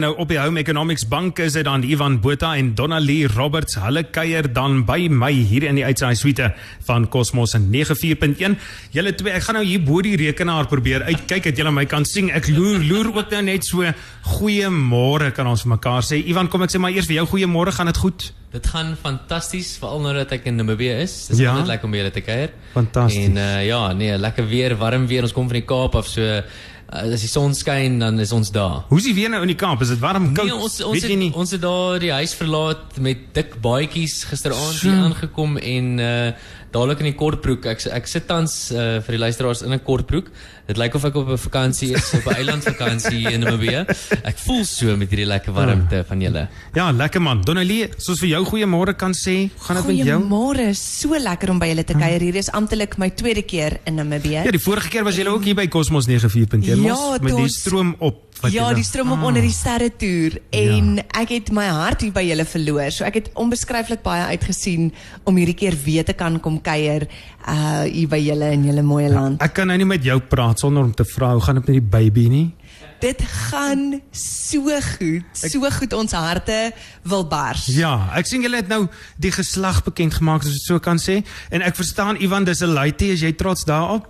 Nou op die Home Economics Bank is dit dan Ivan Botha en Donnalie Roberts. Hulle kuier dan by my hier in die uitsaai suite van Cosmos 94.1. Julle twee, ek gaan nou hier bo die rekenaar probeer uitkyk dat julle my kan sien. Ek loer loer ook nou net so goeiemôre kan ons vir mekaar sê. Ivan, kom ek sê maar eers vir jou goeiemôre, gaan dit goed? Dit gaan fantasties, veral nou dat ek in Namibië is. Dit is Ja. ja. lekker om by julle te kuier. Fantasties. En uh, ja, nee, lekker weer, warm weer. Ons kom van die Kaap af, so uh, as die son skyn, dan is ons daar. Hoe's die weer nou in die Kaap? Is dit warm, koud? Nee, ons ons Weet het, nie? ons het daar die huis verlaat met dik baadjies gisteraand So. hier aangekom en uh dadelik in die kortbroek. Ek ek sit tans uh, vir die luisteraars in 'n kortbroek. Dit lyk of ek op 'n vakansie is, op 'n eilandvakansie in Namibië. Ek voel so met hierdie lekker warmte van julle. Ja, lekker man. Donnalie, soos vir jou goeiemôre kan sê, gaan dit met jou? Goeiemôre, so lekker om by julle te kuier. Hier is amptelik my tweede keer in Namibië. Ja, die vorige keer was jy ook hier by Cosmos 94.1 Ja, mos met die stroom op. wat Ja, die stroom op Ah. onder die sterre toer en ek het my hart hier by julle verloor. So ek het onbeskryflik baie uitgesien om hierdie keer weer te kan kom kuier uh hier by julle in julle mooi land. Ek kan nou nie met jou praat sonder om te vra hoe gaan dit met die baby nie? Dit gaan so goed, so goed ons harte wil bars. Ja, ek sien julle het nou die geslag bekend gemaak as ek so kan sê en ek verstaan Ivan dis 'n laaitjie, is jy trots daarop?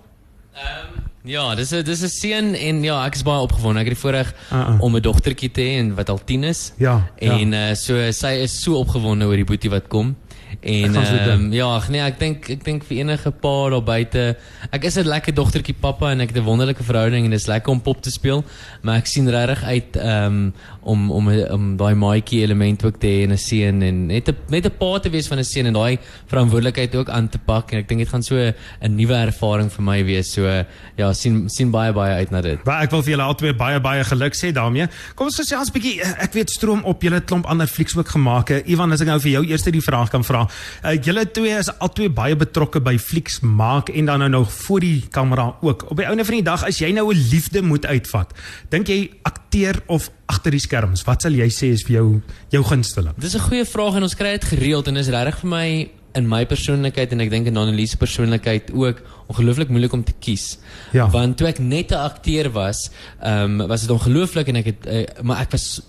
Ja, dis 'n dis 'n seun en ja, ek is baie opgewonde. Ek het die voorreg Ah, ah. om 'n dogtertjie te hê en wat al 10 is. Ja, ja. En uh, so sy is so opgewonde oor die boetie wat kom. En ehm, dink. ja, ag nee, ek dink ek dink vir enige pa daar buite, ek is 'n lekker dogtertjie pappa en ek het 'n wonderlike verhouding en dit is lekker om pop te speel, maar ek sien regtig uit um, om om om daai maatjie element ook te hê in 'n seun en net 'n net 'n pa te wees van 'n seun en daai verantwoordelikheid ook aan te pak en ek dink dit gaan so 'n nuwe ervaring vir my wees. So ja, sien sien baie baie uit na dit. Maar ek wil vir julle albei baie baie geluk sê daarmee. Kom ons gesels 'n bietjie. Ek weet stroom op julle klomp ander flieks ook gemaak. Ivan, as ek nou vir jou eers die vraag kan vra. Uh, julle twee is albei baie betrokke by flieks maak en dan nou nog voor die kamera ook. Op die einde van die dag as jy nou 'n liefde moet uitvat, dink jy akteer of agter die skerms? Wat sal jy sê is vir jou jou gunsteling? Dis 'n goeie vraag en ons kry dit gereeld en dis regtig vir my in my persoonlikheid en ek dink in Anneliese persoonlikheid ook ongelooflik moeilik om te kies. Ja. Want toe ek net 'n akteur was, ehm um, was dit ongelooflik en ek het uh, maar ek was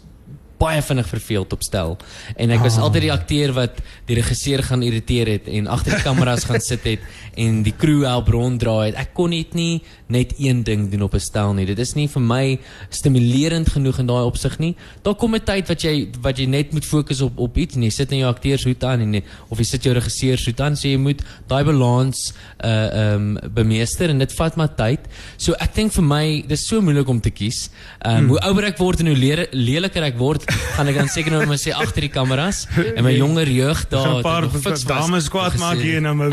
baie vinnig verveeld op stel. En ek was Ah. altyd die akteur wat die regisseur gaan irriteer het en agter die kameras gaan sit het en die crew help ronddraai het. Ek kon net nie net een ding doen op 'n stel nie. Dit is nie vir my stimulerend genoeg in daai opsig nie. Daar kom 'n tyd wat jy wat jy net moet fokus op op iets en jy sit in jou akteurshoed aan en jy, of jy sit jou regisseurshoed aan, so jy moet daai balans uh um, bemeester en dit vat maar tyd. So ek dink vir my dis so moeilik om te kies. Um, hoe ouer ek word en hoe lere- leliker ek word, gaan ek dan seker nou maar sê agter die kameras en my jonger jeug daar Gaan 'n het paar fiks dames kwaad maak hier nou maar.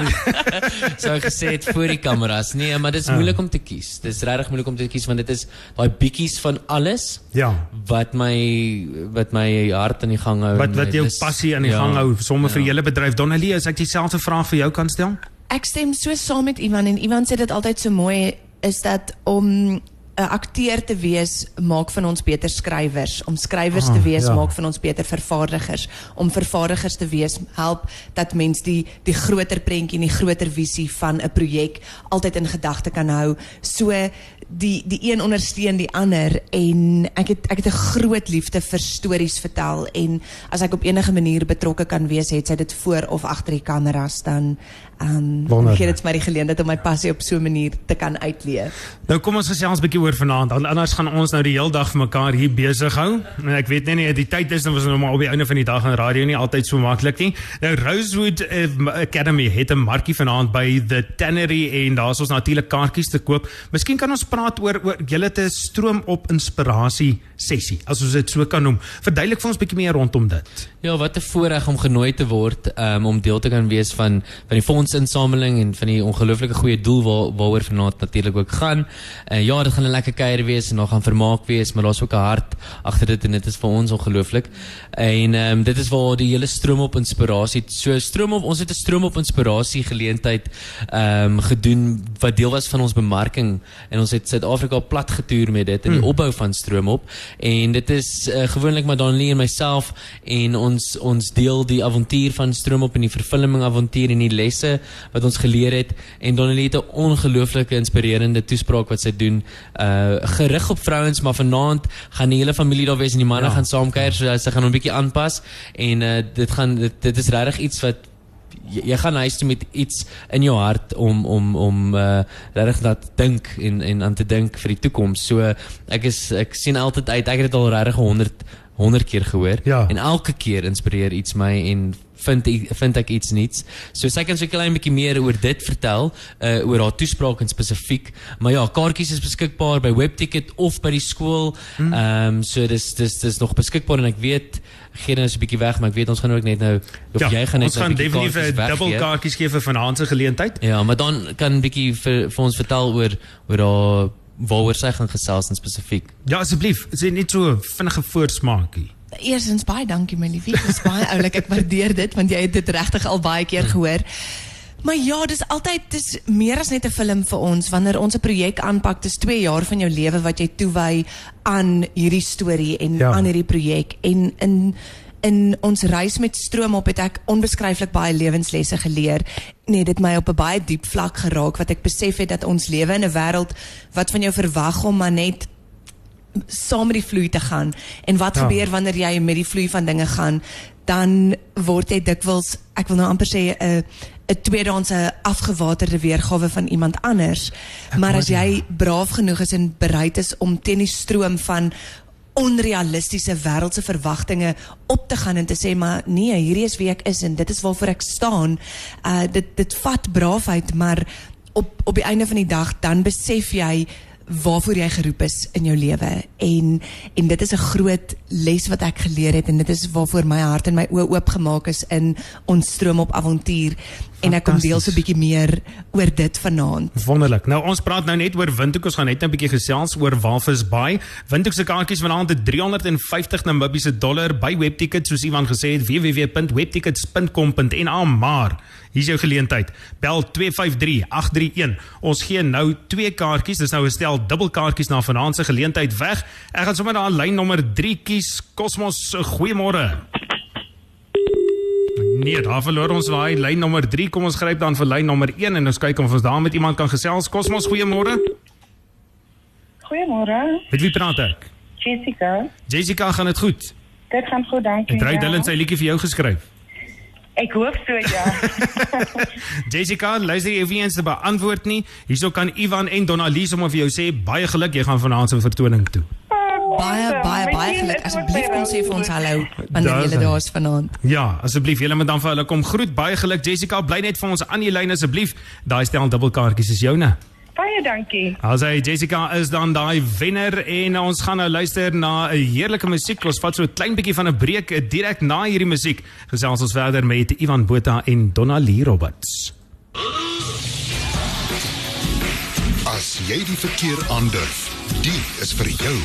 sou ek gesê het voor die kameras. Nee, maar dit is moeilik om te kies. Dit is regtig moeilik om te kies want dit is daai bietjies van alles Ja. wat my wat my hart in die gang hou. Wat en wat jou lus- passie aan die ja, gang hou sommer vir ja. julle bedryf. Donnalie, as ek dieselfde vraag vir jou kan stel? Ek stem so saam met Ivan en Ivan sê dit altyd so mooi is dat om 'n akteur te wees maak van ons beter skrywers, om skrywers Ah, te wees ja. maak van ons beter vervaardigers, om vervaardigers te wees help dat mens die die groter prentjie en die groter visie van 'n projek altyd in gedagte kan hou. So die die een ondersteun die ander en ek het ek het 'n groot liefde vir stories vertel en as ek op enige manier betrokke kan wees, het sy dit voor of agter die kameras dan ehm um, Wonderlik. gee dit vir my die geleentheid om my passie op so 'n manier te kan uitleef. Nou kom ons gesels 'n bietjie oor vanaand. Anders gaan ons nou die hele dag vir mekaar hier besig hou. En ek weet net nie die tyd is dan was nou maar op die einde van die dag aan radio nie altyd so maklik nie. Nou Rosewood Academy het 'n markie vanaand by the Tannery en daar's ons natuurlik kaartjies te koop. Miskien kan ons praat oor oor julle te stroom op inspirasie sessie, as ons dit so kan noem. Verduidelik vir ons 'n bietjie meer rondom dit. Ja, wat 'n voorreg om genooi te word um, om deel te kan wees van van die fondsinsameling en van die ongelooflike goeie doel waar waaroor vanaand natuurlik ook gaan. Uh, ja, dit gaan 'n lekker kuier wees en daar gaan vermaak wees, maar daar's ook 'n hart agter dit en dit is vir ons ongelooflik. En ehm um, dit is waar die hele stroom op inspirasie. So stroom op ons het 'n stroom op inspirasie geleentheid ehm um, gedoen wat deel was van ons bemarking en ons het Suid-Afrika plat getoer met dit in die opbou van stroom op en dit is uh, gewoonlik maar Donnie en myself en ons ons deel die avontuur van stroom op en die vervulling avontuur en die lesse lesse wat ons geleer het en Donnelly het 'n ongelooflike inspirerende toespraak wat sy doen uh gerig op vrouens maar vanaand gaan die hele familie daar wees en die manne Ja. gaan saamkuier so sy gaan hom 'n bietjie aanpas en uh dit gaan dit, dit is regtig iets wat jy, jy gaan huis toe met iets in jou hart om om om uh regtig dat dink en en aan te dink vir die toekoms. So ek is ek sien altyd uit. Ek het dit al regtig 100 100 keer gehoor Ja. en elke keer inspireer iets my en vind vind ek iets nuuts. So sy kan so 'n klein bietjie meer oor dit vertel, uh oor haar toespraak in spesifiek. Maar ja, kaartjies is beskikbaar by Webticket of by die skool. Ehm um, so dis dis dis nog beskikbaar en ek weet geen is 'n bietjie weg, maar ek weet ons gaan ook net nou of jy gaan net ons gaan nou 'n bietjie definitief 'n kaartjies dubbel weggee. kaartjies gee vir vanaand se geleentheid. Ja, maar dan kan 'n bietjie vir vir ons vertel oor oor haar waaroor sy gaan gesels in spesifiek. Ja, asseblief, sê net so 'n vinnige voorsmaakie. Eerstens baie dankie my liefie. Dit is baie oulik. Ek waardeer dit want jy het dit regtig al baie keer gehoor. Maar ja, dis altyd dis meer as net 'n film vir ons wanneer ons 'n projek aanpak. Dis 2 jaar van jou lewe wat jy toewy aan hierdie storie en Ja. aan hierdie projek. En in in ons reis met stroom op het ek onbeskryflik baie lewenslesse geleer. Nee, dit my op 'n baie diep vlak geraak wat ek besef het dat ons lewe in 'n wêreld wat van jou verwag om maar net saam met die vloei te gaan. En wat Ja. gebeur wanneer jy met die vloei van dinge gaan? Dan word jy dikwels, ek wil nou amper sê 'n 'n tweedehandse afgewaterde weergawe van iemand anders. maar as jy braaf genoeg is en bereid is om teen die stroom van onrealistiese wêreldse verwagtinge op te gaan en te sê maar nee, hierdie is wie ek is en dit is waarvoor ek staan. Uh dit dit vat braafheid, maar op op die einde van die dag dan besef jy waarvoor jy geroep is in jou lewe en en dit is 'n groot les wat ek geleer het en dit is waarvoor my hart en my oë oopgemaak is in ons stroom op avontuur en ek kom deel so 'n bietjie meer oor dit vanaand. Wonderlik. Nou ons praat nou net oor Windhoek. Ons gaan net 'n bietjie gesels oor Walvis Bay. Windhoek se kaartjies vanaand het 350 Namibiese dollar by Webticket soos Ivan gesê het www.webtickets.com.na maar hier's jou geleentheid. Bel 253831. Ons gee nou twee kaartjies. Dis nou 'n stel dubbelkaartjies na vanaand se geleentheid weg. Ek gaan sommer na lyn nommer 3 kies. Cosmos, goeiemôre. Nee, daar verloor ons daai lyn nommer 3. Kom ons gryp dan vir lyn nommer 1 en ons kyk of ons daar met iemand kan gesels. Cosmos, goeiemôre. Goeiemôre, Met wie praat ek? Jessica. Jessica, gaan dit goed? Dit gaan goed, dankie. Het Ry ja. Dillon sy liedjie vir jou geskryf? Ek hoop so ja. Jessica, luister jy weer eens te beantwoord nie. Hierso kan Ivan en Donalie sommer vir jou sê baie geluk, jy gaan vanaand se vertoning toe. Baie baie baie geluk. Asseblief kom sê vir ons hallo wanneer hy. daar is vanaand. Ja, asseblief, julle moet dan vir hulle kom groet. Baie geluk Jessica, bly net vir ons aan die lyn asseblief. Daai stel dubbelkaartjies is joune. Baie dankie. Hy Jessica is dan daai wenner en ons gaan nou luister na 'n heerlike musiek. Ons vat so 'n klein bietjie van 'n breek direk na hierdie musiek. Gesels ons verder met Ivan Botha en Donalie Roberts. As jy die verkeer aandurf, die is vir jou.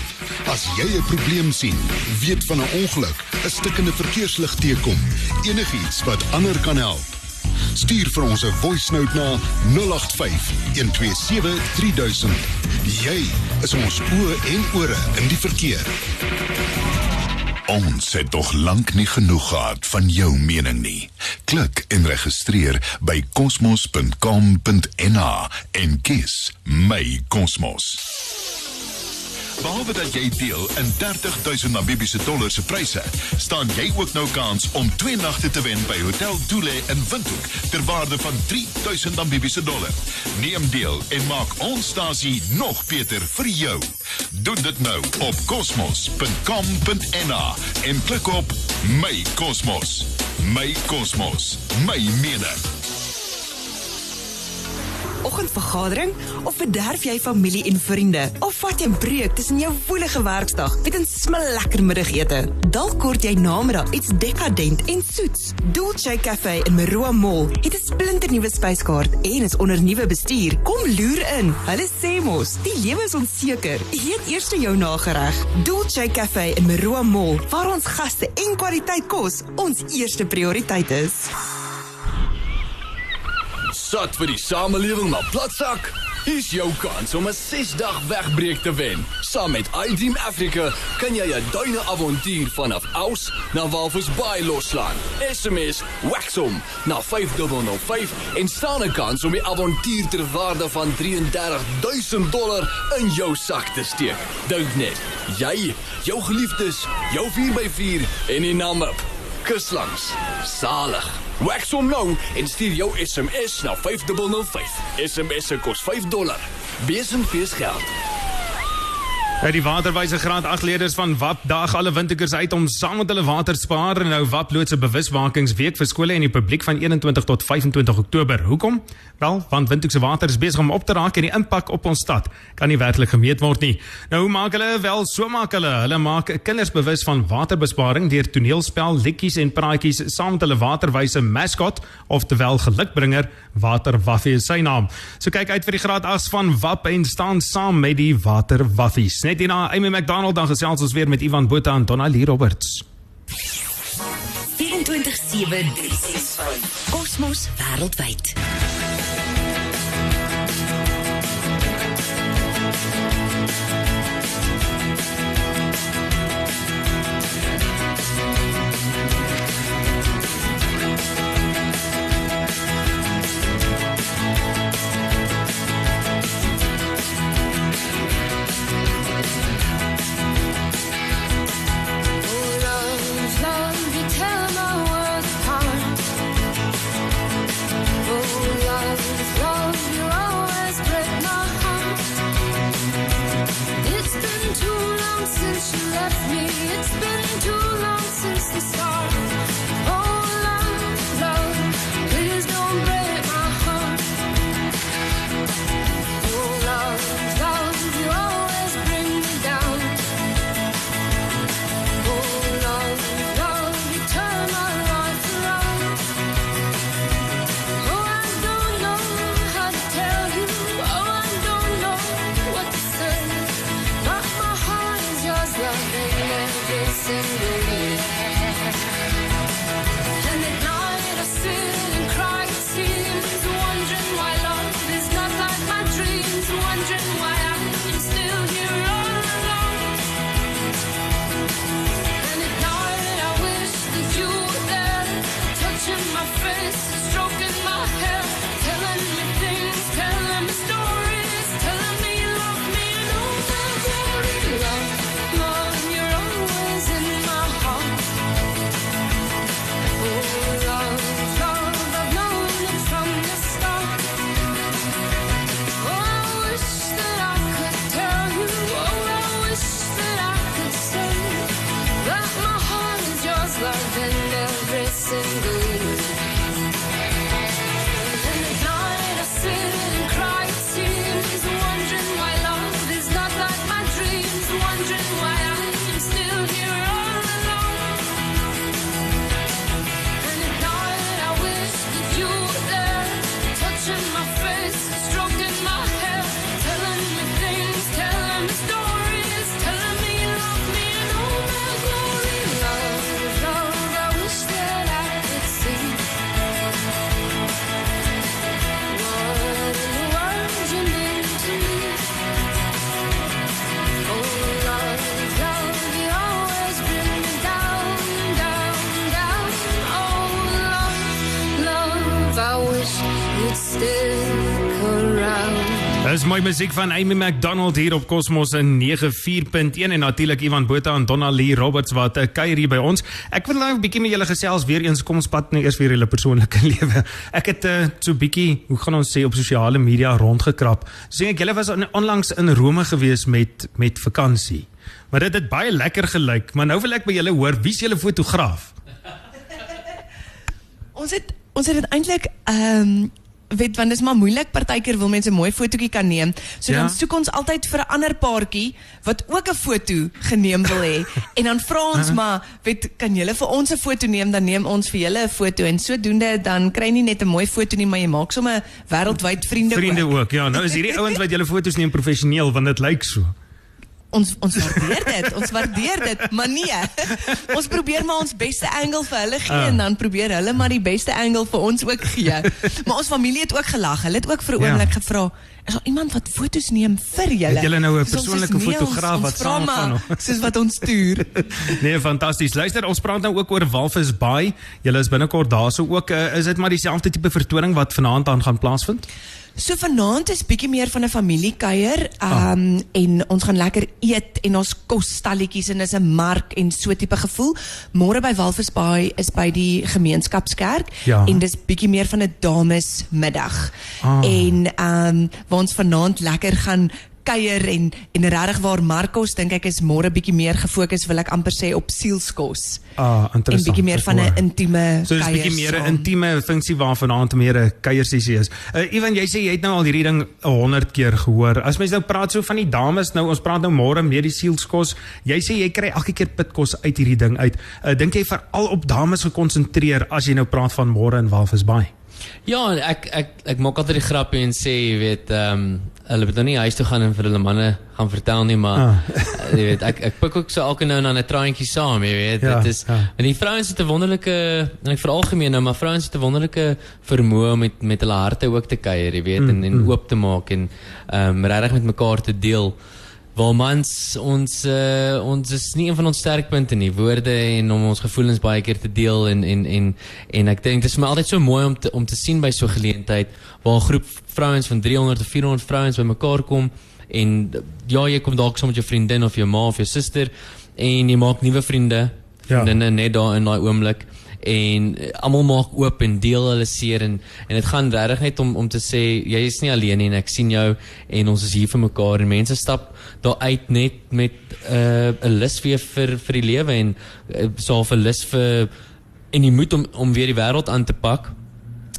As jy 'n probleem sien, weet van 'n ongeluk, 'n stikkende verkeerslig teekom, enigiets wat ander kan help. Stuur vir ons 'n voice note na 085 127 3000. Jy is ons oë en ore in die verkeer. Ons het tog lank nie genoeg gehad van jou mening nie. Klik en registreer by cosmos.com.na en kies My Cosmos. Behalwe dat jy deel in 30000 Namibiese dollar se pryse, staan jy ook nou kans om twee nagte te wen by Hotel Dule in Windhoek ter waarde van 3000 Namibiese dollar. Neem deel en maak ons stasie nog beter vir jou. Doen dit nou op cosmos.com.na en klik op My Cosmos. My Cosmos, my mening. Oggendvergadering of verderf jy familie en vriende of vat jy 'n breek tussen jou woelige werksdag met 'n smlekker middagete? Dalk kort jy namiddag iets dekadent en soets. Dolce Cafe in Maroa Mall het 'n splinternuwe spyskaart en is onder nuwe bestuur. Kom loer in. Hulle sê mos, die lewe is onseker. Eet eers jou nagereg. Dolce Cafe in Maroa Mall, waar ons gaste en kwaliteit kos ons eerste prioriteit is. Sat vir die samelewing maar platsak. Hier's jou kans om 'n 6-dag wegbreek te wen. Saam met iDream Africa kan jy 'n duine avontuur vanaf Aus na Walvis Bay loslaan. SMS Waxom na 5005 en staan 'n kans om die avontuur ter waarde van 33000 dollar in jou sak te steek. Dink net, jy, jou geliefdes, jou 4x4 en die namip. Kuslangs. Salig. Wax hom nou en stuur jou SMS na 5005. SMS se kos 5 dollar. Besin fees geld. Ja, die waterwyse graad 8 leerders van WAP daag alle windekers uit om saam met hulle water spaar. Nou WAP loods 'n bewusmakingsweek vir skole en die publiek van 21 tot 25 Oktober. Hoekom? Wel, want Windhoek se water is besig om op te raak en die impak op ons stad kan nie werklik gemeet word nie. Nou hoe maak hulle? Wel, so maak hulle. Hulle maak kinders bewus van waterbesparing deur toneelspel, liedjies en praatjies saam met hulle waterwyse mascot, oftewel gelukbringer, Waterwaffie is sy naam. So kyk uit vir die graad 8 van WAP en staan saam met die Waterwaffies. Net hierna Amy McDonald dan gesels ons weer met Ivan Botha en Donna Lee Roberts. 24/7 365. Kosmos wêreldwyd. left me. It's been too long since the start. Dis mooi musiek van Amy McDonald hier op Cosmos in 94.1 en natuurlik Ivan Botha en Donna Lee Roberts wat uh, kuier hier by ons. Ek wil nou 'n bietjie met julle gesels weer eens kom ons pad nou eers vir julle persoonlike lewe. Ek het uh, so bietjie, hoe gaan ons sê op sosiale media rondgekrap. Sien ek julle was on onlangs in Rome gewees met met vakansie. Maar dit het baie lekker gelyk, maar nou wil ek by julle hoor, wie's julle fotograaf? Ons het ons het dit eintlik ehm um, weet want dis maar moeilik partykeer wil mense 'n mooi fotootjie kan neem. So Ja. dan soek ons altyd vir 'n ander paartjie wat ook 'n foto geneem wil hê. en dan vra ons maar, weet kan julle vir ons 'n foto neem, dan neem ons vir julle 'n foto en sodoende dan kry nie net 'n mooi foto nie, maar jy maak sommer wêreldwyd vriende, Vriende ook. ook. Ja, nou is hierdie ouens wat julle foto's neem professioneel want dit lyk so. Ons ons waardeer dit. Ons waardeer dit, maar nee. Ons probeer maar ons beste angle vir hulle gee Ah. en dan probeer hulle maar die beste angle vir ons ook gee. Maar ons familie het ook gelag. Hulle het ook vir 'n Ja. oomblik gevra, is daar iemand wat foto's neem vir julle? Het julle nou 'n persoonlike fotograaf wat maar, of? Soos wat ons stuur. Nee, fantasties. Luister, ons praat nou ook oor Walvis Bay. Julle is binnekort daarso ook. Uh, is dit maar dieselfde tipe vertoning wat vanaand aan gaan plaasvind? So vanaand is bietjie meer van 'n familiekuier. Ah. Ehm um, en ons gaan lekker eet en ons kos stalletjies en dis 'n mark en so tipe gevoel. Môre by Walvisbaai is by die gemeenskapskerk Ja. en dis bietjie meer van 'n damesmiddag. Ah. En ehm um, waar ons vanaand lekker gaan kuier en en regtig waar Markos dink ek is môre bietjie meer gefokus wil ek amper sê op sielskos. Ah, En interessant. bietjie meer van 'n intieme So dis kuier bietjie meer 'n intieme funksie waar vanaand meer 'n kuiersessie is. Uh, Ivan, jy sê jy het nou al hierdie ding 100 keer gehoor. As mens nou praat so van die dames nou, ons praat nou môre meer die sielskos. Jy sê jy kry elke keer pitkos uit hierdie ding uit. Uh, Dink jy veral op dames gekonsentreer as jy nou praat van môre in Walvis Ja, ek ek ek maak altyd die grappie en sê, jy weet, ehm um, hulle moet nou nie huis toe gaan en vir hulle manne gaan vertel nie, maar Ah. uh, jy weet, ek ek pik ook so elke nou en dan 'n traantjie saam, jy weet. Ja, Dit is ja. en die vrouens het 'n wonderlike en ek veralgemeen nou, maar vrouens het 'n wonderlike vermoë om met met hulle harte ook te kuier, jy weet, en en oop te maak en ehm um, regtig met mekaar te deel. Waar mans ons uh, ons is nie een van ons sterkpunte nie, woorde en om ons gevoelens baie keer te deel en en en en ek dink dit is vir my altyd so mooi om te om te sien by so 'n geleentheid waar 'n groep vrouens van 300 of 400 vrouens bymekaar kom en ja, jy kom dalk saam met jou vriendin of jou ma of jou suster en jy maak nuwe vriende, Ja. vriendinne net daar in daai oomblik en almal maak oop en deel hulle seer en en dit gaan regtig net om om te sê jy is nie alleen nie en ek sien jou en ons is hier vir mekaar en mense stap daar uit net met 'n uh, lus weer vir vir die lewe en uh, so 'n lus vir en die moed om om weer die wêreld aan te pak.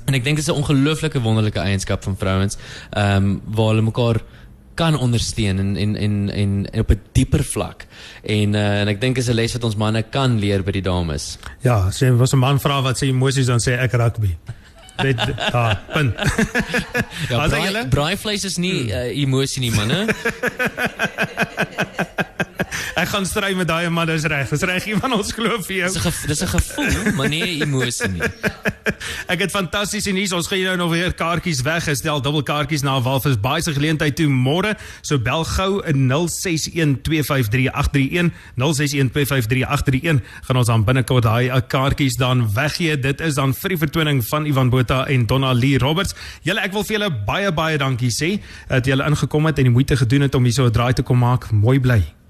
En ek dink dit is 'n ongelooflike wonderlike eienskap van vrouens, ehm um, waar hulle mekaar kan ondersteun en en en en, en op 'n dieper vlak. En uh, en ek dink is 'n les wat ons manne kan leer by die dames. Ja, sê was 'n man vra wat sy emosies dan sê ek rugby. Dit ja, punt. Ja, sê braai, julle? braaivleis is nie uh, emosie nie, manne. Ek gaan stry met daai man, dis reg. Dis reg iemand ons glo vir jou. Dis 'n gevoel, maar nie emosie nie. Ek het fantastiese nuus. Ons gaan nou weer kaartjies weggestel, dubbelkaartjies na Walvis Baai se geleentheid toe môre. So bel gou in 0612533831, 0612533831. Gaan ons dan binnekort daai eh, kaartjies dan weggee. Dit is dan vir die vertoning van Ivan Botha en Donna Lee Roberts. Julle ek wil vir julle baie baie dankie sê dat julle ingekom het en die moeite gedoen het om hier so 'n draai te kom maak. Mooi bly.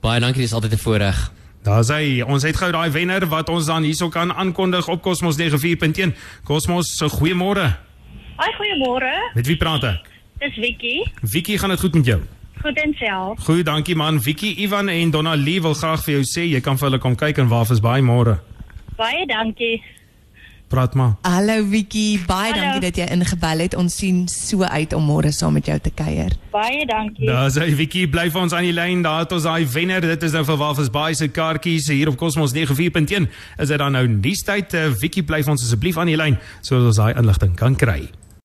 Baie dankie, dis altyd 'n voorreg. Daar's hy. Ons het gou daai wenner wat ons dan hierso kan aankondig op Cosmos 94.1. Cosmos, so goeiemôre. Hoi, goeiemôre. Met wie praat ek? Dis Vicky. Vicky, gaan dit goed met jou? Goed en self. Goed, dankie man. Vicky, Ivan en Donna Lee wil graag vir jou sê jy kan vir hulle kom kyk en waar is baie môre. Baie dankie. Praat maar. Hallo Vicky, baie Hallo. dankie dat jy ingebel het. Ons sien so uit om môre saam met jou te kuier. Baie dankie. Daar's hy Vicky, bly vir ons aan die lyn. Daar het ons daai wenner. Dit is nou vir Walvis Baai se kaartjies hier op Cosmos 94.1. Is dit dan nou nuustyd? Uh, Vicky, bly vir ons asseblief aan die lyn sodat ons daai inligting kan kry.